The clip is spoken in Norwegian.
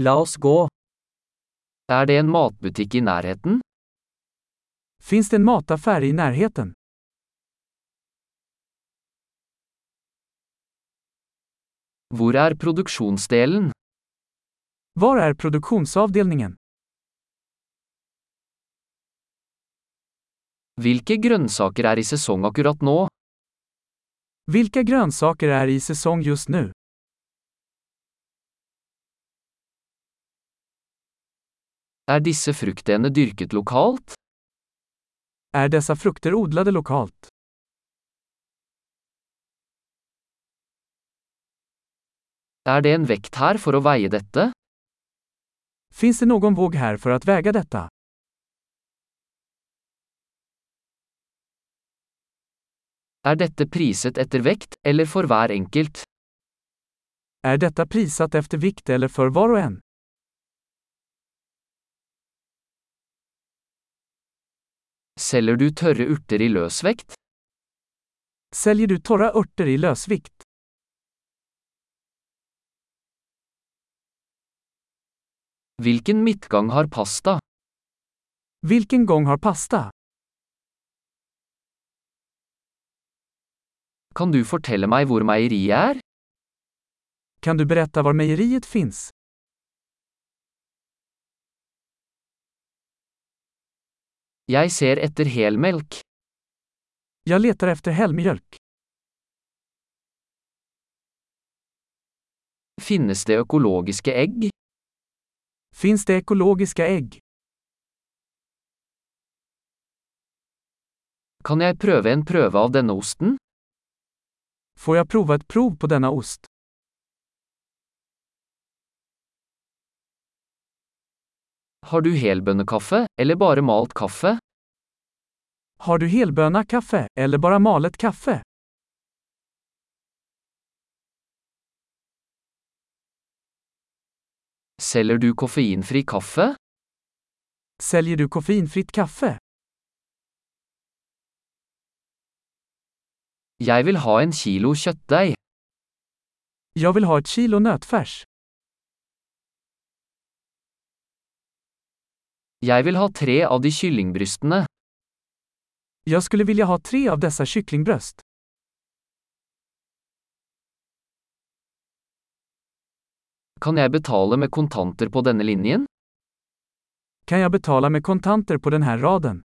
La oss gå. Er det en matbutikk i nærheten? Finns det en mataffär i närheten? Hvor er produksjonsdelen? Var är produktionsavdelningen? Hvilke grønnsaker er i sesong akkurat nå? Vilka grönsaker är i säsong just nu? Er disse fruktene dyrket lokalt? Er dessa frukter odlade lokalt? Er det en vekt her for å veie dette? Finns det någon våg här för att väga detta? Er dette priset etter vekt, eller for hver enkelt? Er detta priset efter vikt eller för var och en? Selger du tørre urter i løsvekt? Selger du torra urter i løsvikt? Hvilken midtgang har pasta? Hvilken gang har pasta? Kan du fortelle meg hvor meieriet er? Kan du berette hvor meieriet finns? Jeg ser etter helmelk. Jeg leter efter helmjölk. Finnes det økologiske egg? Finns det økologiske egg? Kan jeg prøve en prøve av denne osten? Får jeg prova et prov på denne ost? Har du helbønnekaffe, eller bare malt kaffe? Har du helböna kaffe eller bara malet kaffe? Selger du koffeinfri kaffe? Säljer du koffeinfritt kaffe? Jeg vil ha en kilo kjøttdeig. Jag vill ha ett kilo nötfärs. Jeg vil ha tre av de kyllingbrystene. Jag skulle vilja ha tre av dessa kycklingbröst. Kan jeg betale med kontanter på denne linjen? Kan jag betala med kontanter på den här raden?